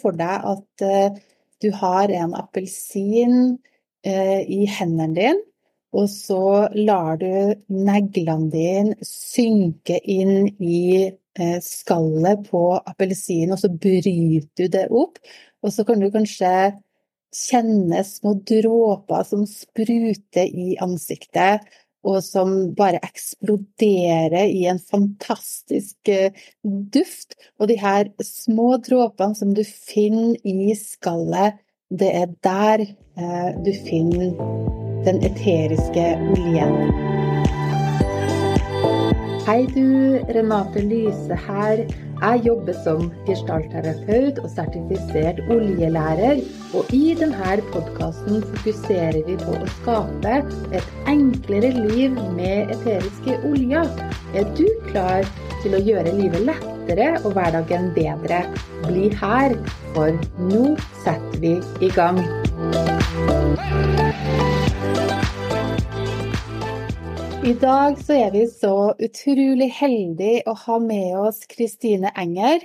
for deg at eh, du har en appelsin eh, i hendene dine, og så lar du neglene dine synke inn i eh, skallet på appelsinen, og så bryter du det opp. Og så kan du kanskje kjenne små dråper som spruter i ansiktet, og som bare eksploderer i en fantastisk eh, duft. Og de her små dråpene som du finner i skallet, det er der eh, du finner den eteriske oljen. Hei du, Renate Lyse her. Jeg jobber som gestaltterapeut og sertifisert oljelærer, og i denne podkasten fokuserer vi på å skape et enklere liv med eteriske oljer. Er du klar til å gjøre livet lettere og hverdagen bedre? Bli her, for nå setter vi i gang. I dag så er vi så utrolig heldige å ha med oss Kristine Enger,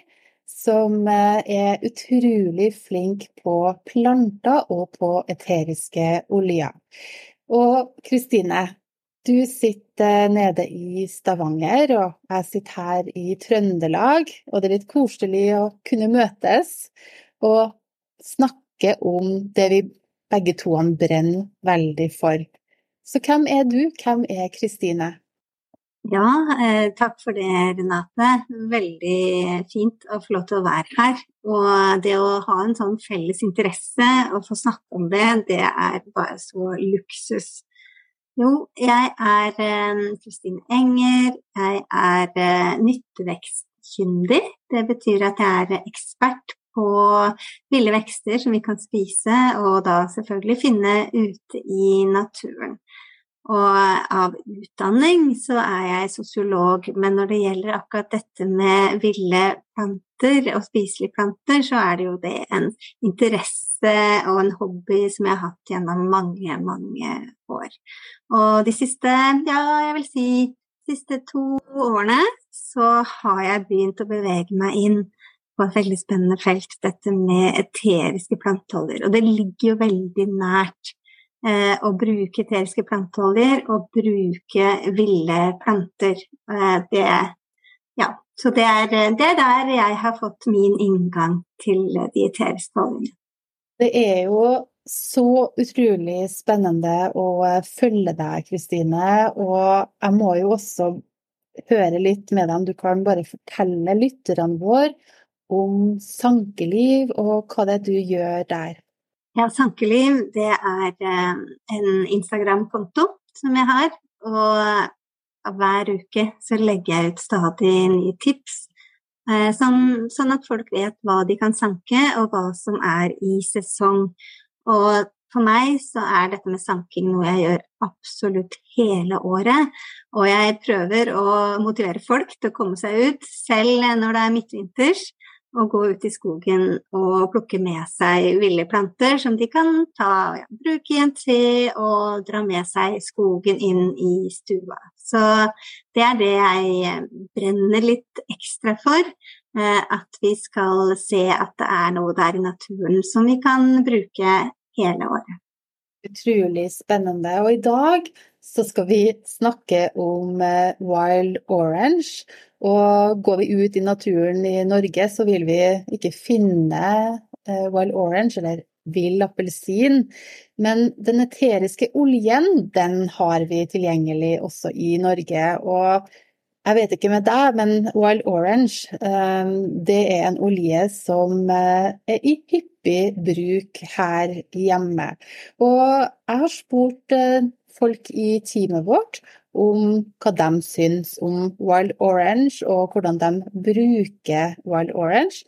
som eh, er utrolig flink på planter og på eteriske oljer. Og Kristine, du sitter nede i Stavanger, og jeg sitter her i Trøndelag. Og det er litt koselig å kunne møtes og snakke om det vi begge to brenner veldig for. Så hvem er du, hvem er Kristine? Ja, eh, takk for det, Renate. Veldig fint lov til å være her. Og det å ha en sånn felles interesse og få snakke om det, det er bare så luksus. Jo, jeg er eh, Kristine Enger. Jeg er eh, nyttevekskyndig. Det betyr at jeg er ekspert på ville vekster som vi kan spise, og da selvfølgelig finne ute i naturen. Og av utdanning så er jeg sosiolog, men når det gjelder akkurat dette med ville planter og spiselige planter, så er det jo det en interesse og en hobby som jeg har hatt gjennom mange, mange år. Og de siste, ja, jeg vil si de siste to årene så har jeg begynt å bevege meg inn på et veldig spennende felt, dette med eteriske planteoljer. Og det ligger jo veldig nært eh, å bruke eteriske planteoljer og bruke ville planter. Eh, det, ja, så det er, det er, der jeg har fått min inngang til de eteriske oljene. Det er jo så utrolig spennende å følge deg, Kristine. Og jeg må jo også høre litt med deg om du kan bare fortelle lytterne våre om sankeliv og hva det er du gjør der. Ja, Sankeliv det er eh, en Instagram-konto som jeg har. Og hver uke så legger jeg ut stadig nye tips. Eh, sånn, at folk vet hva de kan sanke, og hva som er i sesong. Og for meg så er dette med sanking noe jeg gjør absolutt hele året. Og jeg prøver å motivere folk til å komme seg ut, selv når det er midtvinters å gå ut i skogen og plukke med seg ville planter som de kan ta, ja, bruke i en te og dra med seg skogen inn i stua. Så det er det jeg brenner litt ekstra for. Eh, at vi skal se at det er noe der i naturen som vi kan bruke hele året. Utrolig spennende. Og i dag så skal vi snakke om eh, wild orange. Og går vi ut i naturen i Norge, så vil vi ikke finne eh, wild orange eller vill appelsin. Men den eteriske oljen, den har vi tilgjengelig også i Norge. Og jeg vet ikke med deg, men wild orange, eh, det er en olje som er i hyppig bruk her hjemme. Og jeg har spurt eh, folk i teamet vårt om hva de syns om Wild Orange, og hvordan de bruker Wild Orange.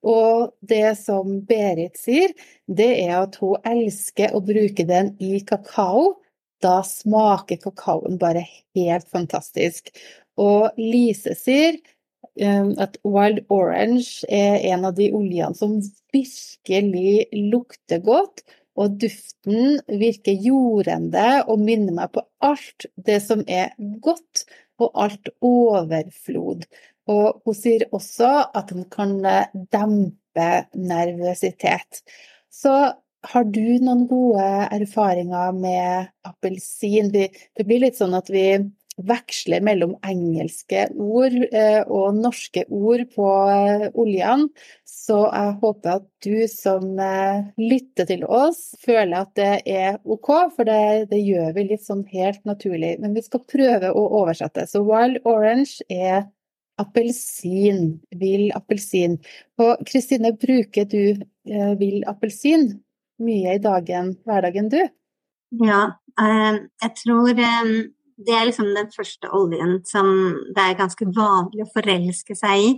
Og det som Berit sier, det er at hun elsker å bruke den i kakao. Da smaker kakaoen bare helt fantastisk. Og Lise sier Ehm, at wild orange er en av de oljene som virkelig lukter godt. Og duften virker jordende og minner meg på alt det som er godt, og alt overflod. Og hun sier også at den kan dempe nervøsitet. Så har du noen gode erfaringer med appelsin? Det blir litt sånn at vi veksler mellom engelske ord eh, og norske ord på eh, oljene. Så jeg håper at du som eh, lytter til oss, føler at det er OK, for det, det gjør vi litt sånn helt naturlig. Men vi skal prøve å oversette. Så wild orange er appelsin. Vill appelsin. Og Kristine, bruker du vill appelsin mye i dagen, hverdagen, du? Ja, jeg tror det er liksom den første oljen som det er ganske vanlig å forelske seg i.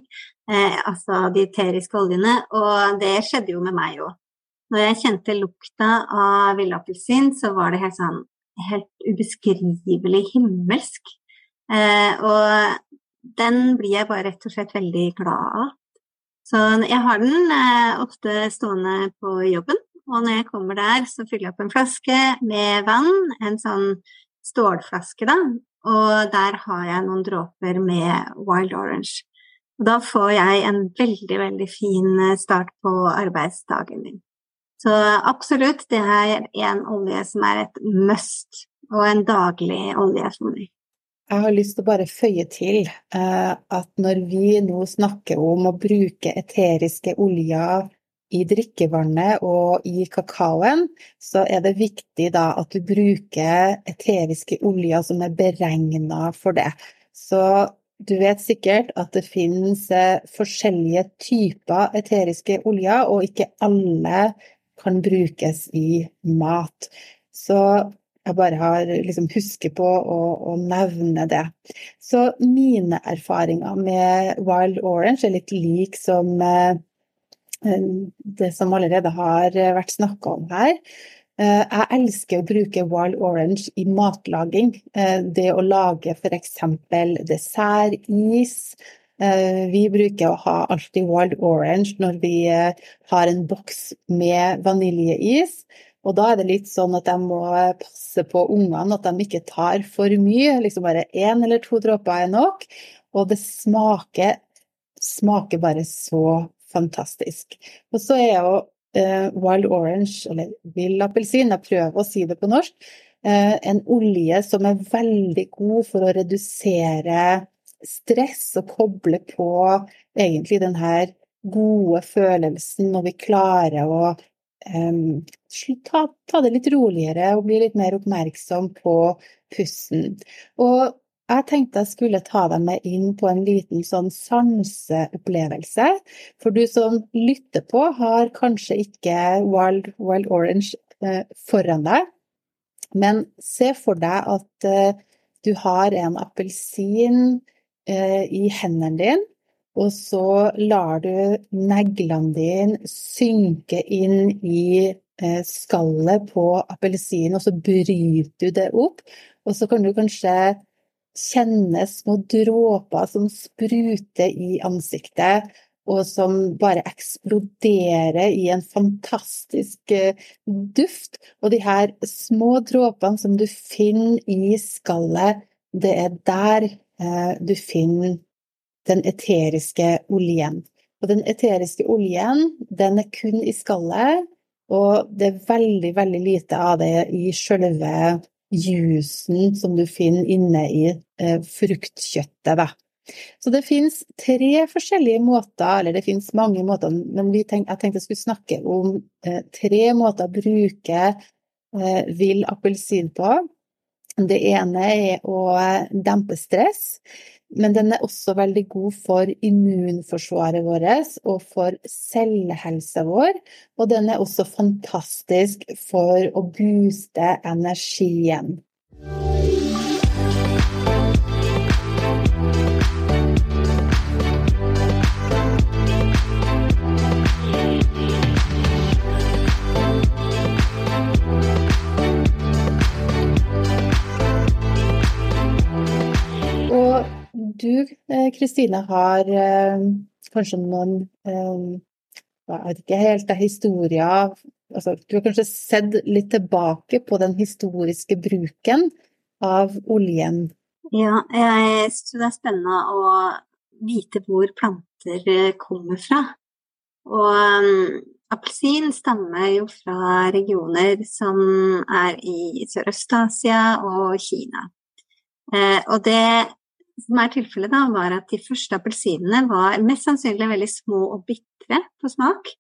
Eh, altså de eteriske oljene. Og det skjedde jo med meg òg. Når jeg kjente lukta av villappelsin, så var det helt sånn helt ubeskrivelig himmelsk. Eh, og den blir jeg bare rett og slett veldig glad av. Så jeg har den eh, ofte stående på jobben. Og når jeg kommer der, så fyller jeg opp en flaske med vann, en sånn stålflaske, da. Og der har jeg noen dråper med wild orange. Da får jeg en veldig, veldig fin eh, start på arbeidsdagen min. Så absolutt, det er en olje som er et must, og en daglig olje for meg. Jeg har lyst til å bare føye til eh, at når vi nå snakker om å bruke eteriske oljer i drikkevannet og i kakaoen, så er det viktig da at du bruker eteriske oljer som er beregna for det. Så du vet sikkert at det finnes eh, forskjellige typer eteriske oljer, og ikke alle kan brukes i mat. Så jeg bare har liksom husket på å, å, nevne det. Så mine erfaringer med Wild Orange er litt lik som Eh, det som allerede har eh, vært snakka om her. Eh, jeg elsker å bruke wild orange i matlaging. Det å lage f.eks. dessertis. Vi bruker å ha alltid wild orange når vi har en boks med vaniljeis. Og da er det litt sånn at jeg må passe på ungene, at de ikke tar for mye. Liksom bare én eller to dråper er nok. Og det smaker, smaker bare så fantastisk. Og så er jo eh, wild orange, eller vill appelsin, jeg prøver å si det på norsk, eh, en olje som er veldig god for å redusere stress og koble på egentlig den her gode følelsen når vi klarer å um, ta, ta, det litt roligere og bli litt mer oppmerksom på pusten. Og jeg tenkte jeg skulle ta deg med inn på en liten sånn sanseopplevelse. For du som lytter på, har kanskje ikke Wild, Wild Orange eh, foran deg. Men se for deg at eh, du har en appelsin eh, i hendene dine, og så lar du neglene dine synke inn i eh, skallet på appelsinen, og så bryter du det opp. Og så kan du kanskje kjenne små dråper som spruter i ansiktet, og som bare eksploderer i en fantastisk eh, duft. Og de her små dråpene som du finner i skallet, det er der eh, du finner den eteriske oljen. Og den eteriske oljen, den er kun i skallet, og det er veldig, veldig lite av det i sjølve juicen som du finner inne i eh, fruktkjøttet. Da. Så det finnes tre forskjellige måter, eller det finnes mange måter, men tenk, jeg tenkte jeg skulle snakke om eh, tre måter å bruke eh, vill appelsin på. Det ene er å dempe stress. Men den er også veldig god for immunforsvaret vårt og for cellehelsa vår. Og den er også fantastisk for å booste energien. Du, eh, Kristine, har eh, kanskje noen eh, Jeg vet ikke helt, det er historier altså, Du har kanskje sett litt tilbake på den historiske bruken av oljen? Ja, jeg syns det er spennende å vite hvor planter kommer fra. Og appelsin stammer jo fra regioner som er i Sørøst-Asia og Kina. Eh, og det som er tilfellet, da, var at de første appelsinene var mest sannsynlig veldig små og bitre på smak.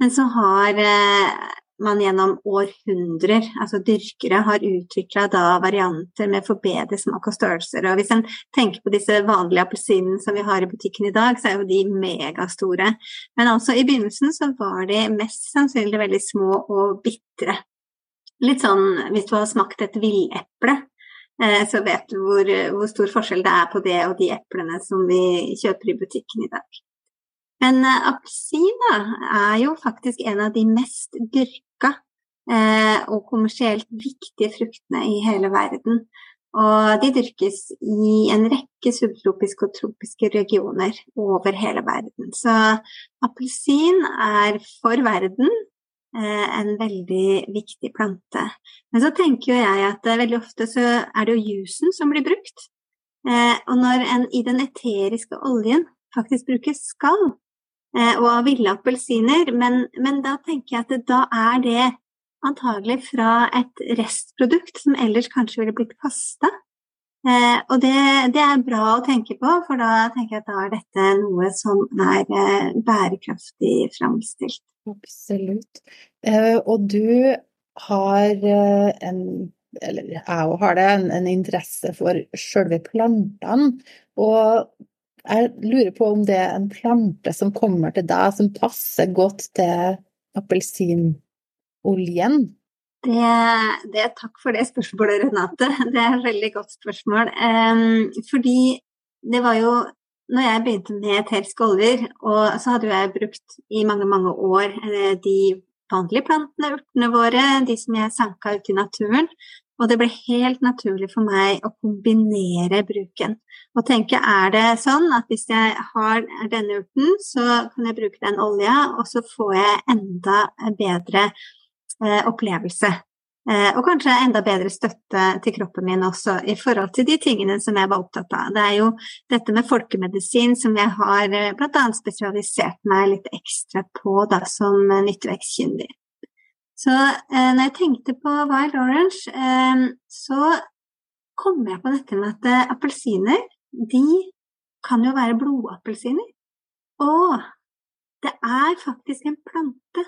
Men så har eh, man gjennom århundrer, altså dyrkere, har utvikla varianter med forbedret smak og størrelser. Og hvis en tenker på disse vanlige appelsinene som vi har i butikken i dag, så er jo de megastore. Men altså i begynnelsen så var de mest sannsynlig veldig små og bitre. Litt sånn hvis du har smakt et villeple, så vet du hvor, hvor stor forskjell det er på det og de eplene som vi kjøper i butikken i dag. Men eh, appelsin er jo faktisk en av de mest dyrka eh, og kommersielt viktige fruktene i hele verden. Og de dyrkes i en rekke subtropiske og tropiske regioner over hele verden. Så appelsin er for verden eh, en veldig viktig plante. Men så tenker jo jeg at veldig ofte så er det jo jusen som blir brukt. Og når en i den eteriske oljen faktisk bruker skall, Eh, og av ville appelsiner. Men, men, da tenker jeg at da er det antagelig fra et restprodukt som ellers kanskje ville blitt kasta. Eh, og det, det, er bra å tenke på, for da tenker jeg at da er dette noe som er eh, bærekraftig framstilt. Absolutt. Eh, og du har eh, en eller jeg har det, en, en interesse for sjølve plantene. Og jeg lurer på om det er en plante som kommer til deg, som passer godt til appelsinoljen? Det, det, takk for det spørsmålet, Renate. Det er et veldig godt spørsmål. Um, fordi det var jo når jeg begynte med eteriske oljer, og så hadde jeg brukt i mange, mange år eh, de vanlige plantene, urtene våre, de som jeg sanka ut i naturen. Og det ble helt naturlig for meg å kombinere bruken. Og tenke er det sånn at hvis jeg har denne urten, så kan jeg bruke den olja, og så får jeg enda bedre opplevelse. Eh, og kanskje enda bedre støtte til kroppen min også i forhold til de tingene som jeg var opptatt av. Det er jo dette med folkemedisin som jeg har eh, bl.a. spesialisert meg litt ekstra på da, som nyttevekstkyndig. Så eh, når jeg tenkte på Wild Orange, eh, så kom jeg på dette med at eh, appelsiner, de kan jo være blodappelsiner. Og det er faktisk en plante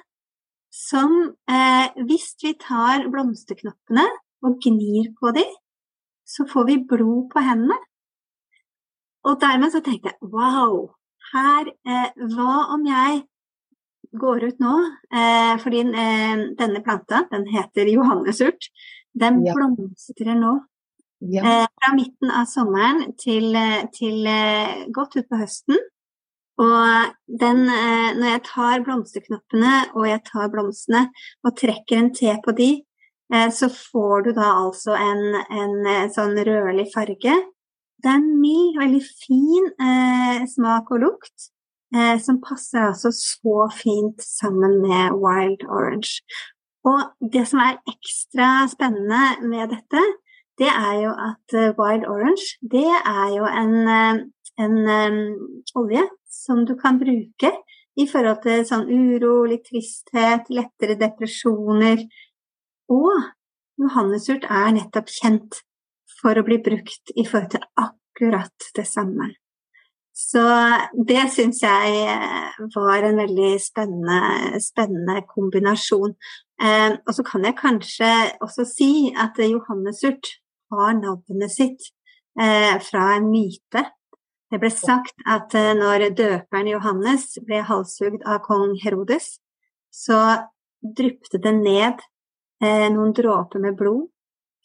som eh, hvis vi tar blomsterknoppene og gnir på dem, så får vi blod på hendene. Og dermed så tenkte jeg wow, her, eh, hva om jeg går ut nå, eh, fordi eh, denne planta, den heter johannesurt, den ja. blomstrer nå. Ja. Eh, fra midten av sommeren til, eh, til godt utpå høsten. Og den, eh, når jeg tar blomsterknoppene og jeg tar blomstene og trekker en te på de, så får du da altså en, en sånn rødlig farge. Det er en mild, veldig fin smak og lukt eh, som passer altså så fint sammen med wild orange. Og det som er ekstra spennende med dette, det er jo at eh, wild orange, det er jo en, eh, en um, olje som du kan bruke i forhold til sånn uro, litt tristhet, lettere depresjoner. Og johannesurt er nettopp kjent for å bli brukt i forhold til akkurat det samme. Så det syns jeg eh, var en veldig spennende, spennende kombinasjon. Eh, og så kan jeg kanskje også si at Johannesurt har navnet sitt eh, fra en myte. Det ble sagt at eh, når døperen Johannes ble halshugd av kong Herodes, så dryppet det ned eh, noen dråper med blod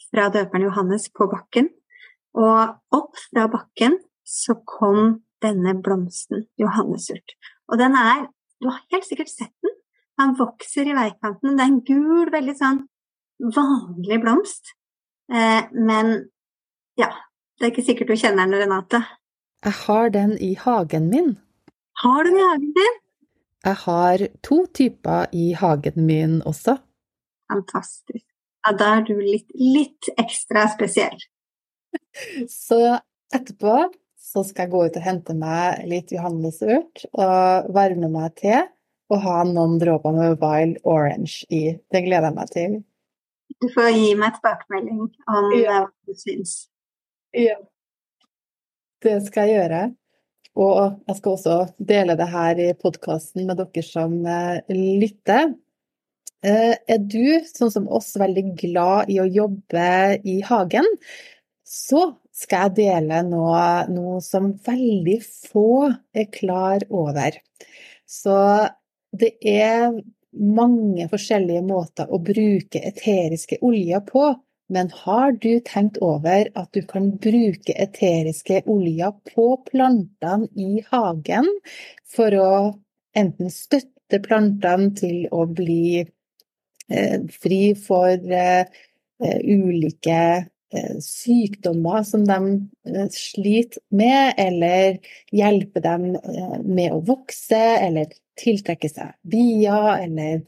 fra døperen Johannes på bakken. Og opp fra bakken så kom denne blomsten, johannesurt. Og den er Du har helt sikkert sett den. Han vokser i veikanten. Det er en gul, veldig sånn vanlig blomst. Eh, men ja, det er ikke sikkert du kjenner den, Renate. Jeg har den i hagen min. Har du den i hagen din? Jeg har to typer i hagen min også. Fantastisk. Ja, da er du litt, litt ekstra spesiell. Så etterpå så skal jeg gå ut og hente meg litt johannesurt og varme meg til og ha noen dråper med wild orange i. Det gleder jeg meg til. Du får gi meg tilbakemelding om ja. hva du syns. Ja. Det skal jeg gjøre. Og jeg skal også dele det her i podkasten med dere som eh, lytter. Eh, er du, sånn som oss, veldig glad i å jobbe i hagen, så skal jeg dele noe, noe som veldig få er klar over. Så det er mange forskjellige måter å bruke eteriske oljer på, men har du tenkt over at du kan bruke eteriske oljer på plantene i hagen for å enten støtte plantene til å bli eh, fri for eh, eh ulike eh, sykdommer som de eh, sliter med, eller hjelpe dem eh, med å vokse, eller tiltrekke seg bier eller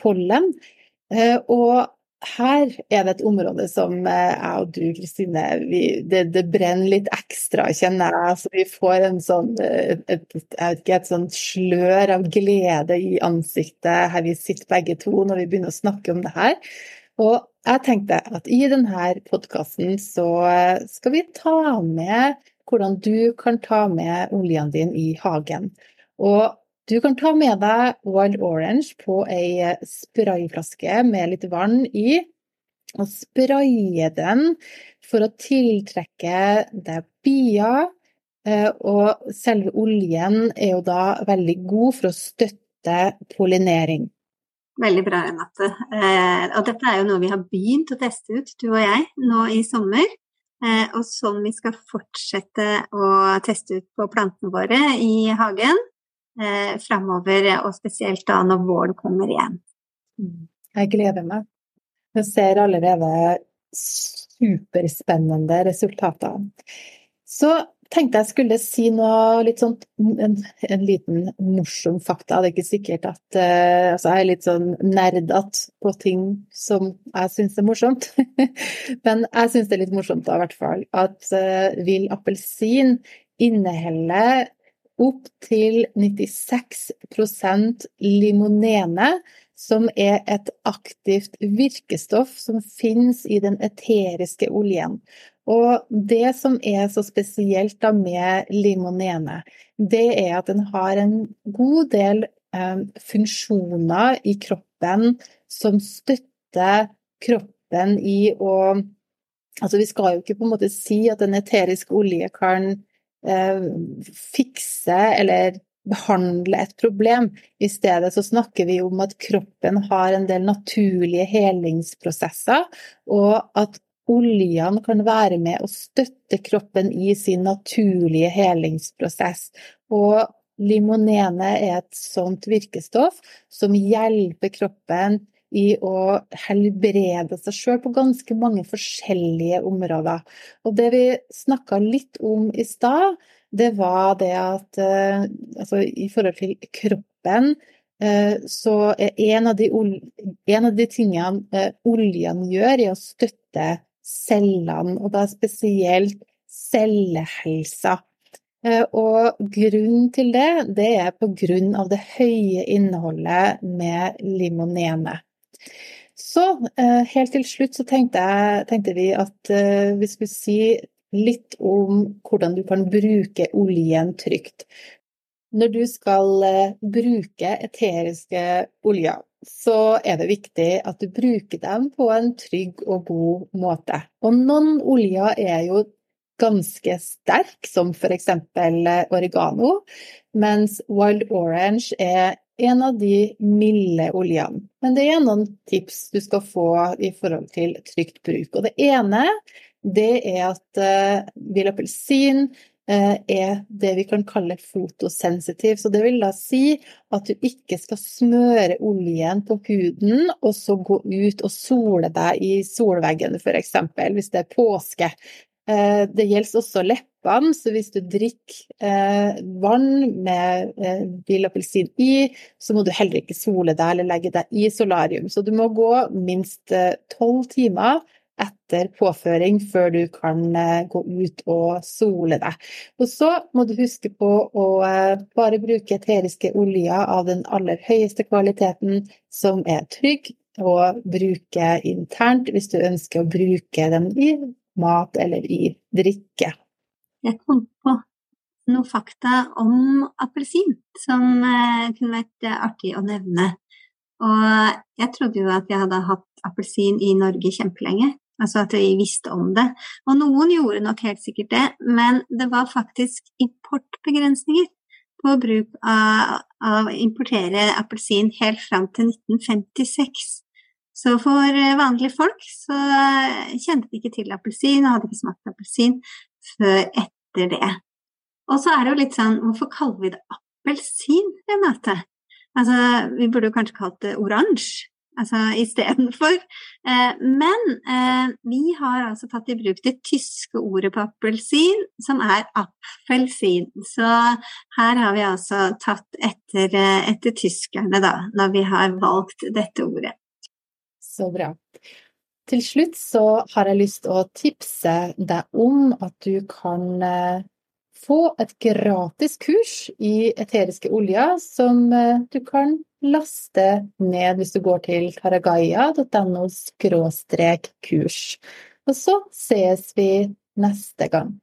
pollen. Og her er det et område som eh, jeg og du, Kristine, det, det, brenner litt ekstra, kjenner jeg. Så vi får en sånn, eh, et, et, et sånn slør av glede i ansiktet her vi sitter begge to når vi begynner å snakke om det her. Og jeg tenkte at i denne podkasten så eh, skal vi ta med hvordan du kan ta med oljene dine i hagen. Og du kan ta med deg Wild Orange på ei sprayflaske med litt vann i, og spraye den for å tiltrekke deg bier. Eh, og selve oljen er jo da veldig god for å støtte pollinering. Veldig bra, Renate. Eh, og dette er jo noe vi har begynt å teste ut, du og jeg, nå i sommer. Eh, og som vi skal fortsette å teste ut på plantene våre i hagen eh, framover, og spesielt da når våren kommer igjen. Mm. Jeg gleder meg. Jeg ser allerede superspennende resultater. Så tenkte jeg skulle si noe litt sånn en, en liten morsom fakta. Det er ikke sikkert at uh, Altså, jeg er litt sånn nerdete på ting som jeg syns er morsomt. Men jeg syns det er litt morsomt da, i hvert fall, at uh, vill appelsin inneholder opp til 96% limonene, som er et aktivt virkestoff som finnes i den eteriske oljen. Og det som er så spesielt med limonene, det er at den har en god del eh, funksjoner i kroppen som støtter kroppen i å Altså, vi skal jo ikke på en måte si at en eterisk olje kan fikse eller behandle et problem. I stedet så snakker vi om at kroppen har en del naturlige helingsprosesser, og at oljene kan være med å støtte kroppen i sin naturlige helingsprosess. Og limonene er et sånt virkestoff som hjelper kroppen i å helbrede seg sjøl på ganske mange forskjellige områder. Og det vi snakka litt om i stad, det var det at eh, altså, i forhold til kroppen eh, så er en av de, en av de tingene oljen gjør, er å støtte cellene, og da spesielt cellehelsa. Og grunnen til det, det er på grunn av det høye innholdet med limonene. Så eh, helt til slutt så tenkte, jeg, tenkte vi at eh, vi skulle si litt om hvordan du kan bruke oljen trygt. Når du skal eh, bruke eteriske oljer, så er det viktig at du bruker dem på en trygg og god måte. Og noen oljer er jo ganske sterk, som f.eks. oregano, mens wild orange er en av de milde oljene. Men det er noen tips du skal få i forhold til trygt bruk. Og det ene det er at uh, vill appelsin uh, er det vi kan kalle fotosensitiv. Så det vil da si at du ikke skal smøre oljen på huden og så gå ut og sole deg i solveggen f.eks. hvis det er påske. Uh, det gjelder også leppene. Så hvis du drikker eh, vann med eh, vill appelsin i, så må du heller ikke sole deg eller legge deg i solarium. Så du må gå minst eh, tolv timer etter påføring før du kan eh, gå ut og sole deg. Og så må du huske på å eh, bare bruke eteriske oljer av den aller høyeste kvaliteten, som er trygg, og bruke internt hvis du ønsker å bruke dem i mat eller i drikke. Jeg kom på noen fakta om appelsin som kunne vært artig å nevne. Og jeg trodde jo at jeg hadde hatt appelsin i Norge kjempelenge. Altså at vi visste om det. Og noen gjorde nok helt sikkert det, men det var faktisk importbegrensninger på bruk av, av å importere appelsin helt fram til 1956. Så for vanlige folk så kjente de ikke til appelsin og hadde ikke smakt appelsin før etter det. Og så er det jo litt sånn, hvorfor kaller vi det appelsin, Renate? Altså, vi burde jo kanskje kalt det oransje altså istedenfor. Eh, men eh, vi har altså tatt i bruk det tyske ordet på appelsin, som er appelsin. Så her har vi altså tatt etter, eh, etter tyskerne, da, når vi har valgt dette ordet. Så bra. Til slutt så har jeg lyst til å tipse deg om at du kan eh, få et gratis kurs i eteriske oljer som eh, du kan laste ned hvis du går til karagaya.no kurs. Og så ses vi neste gang.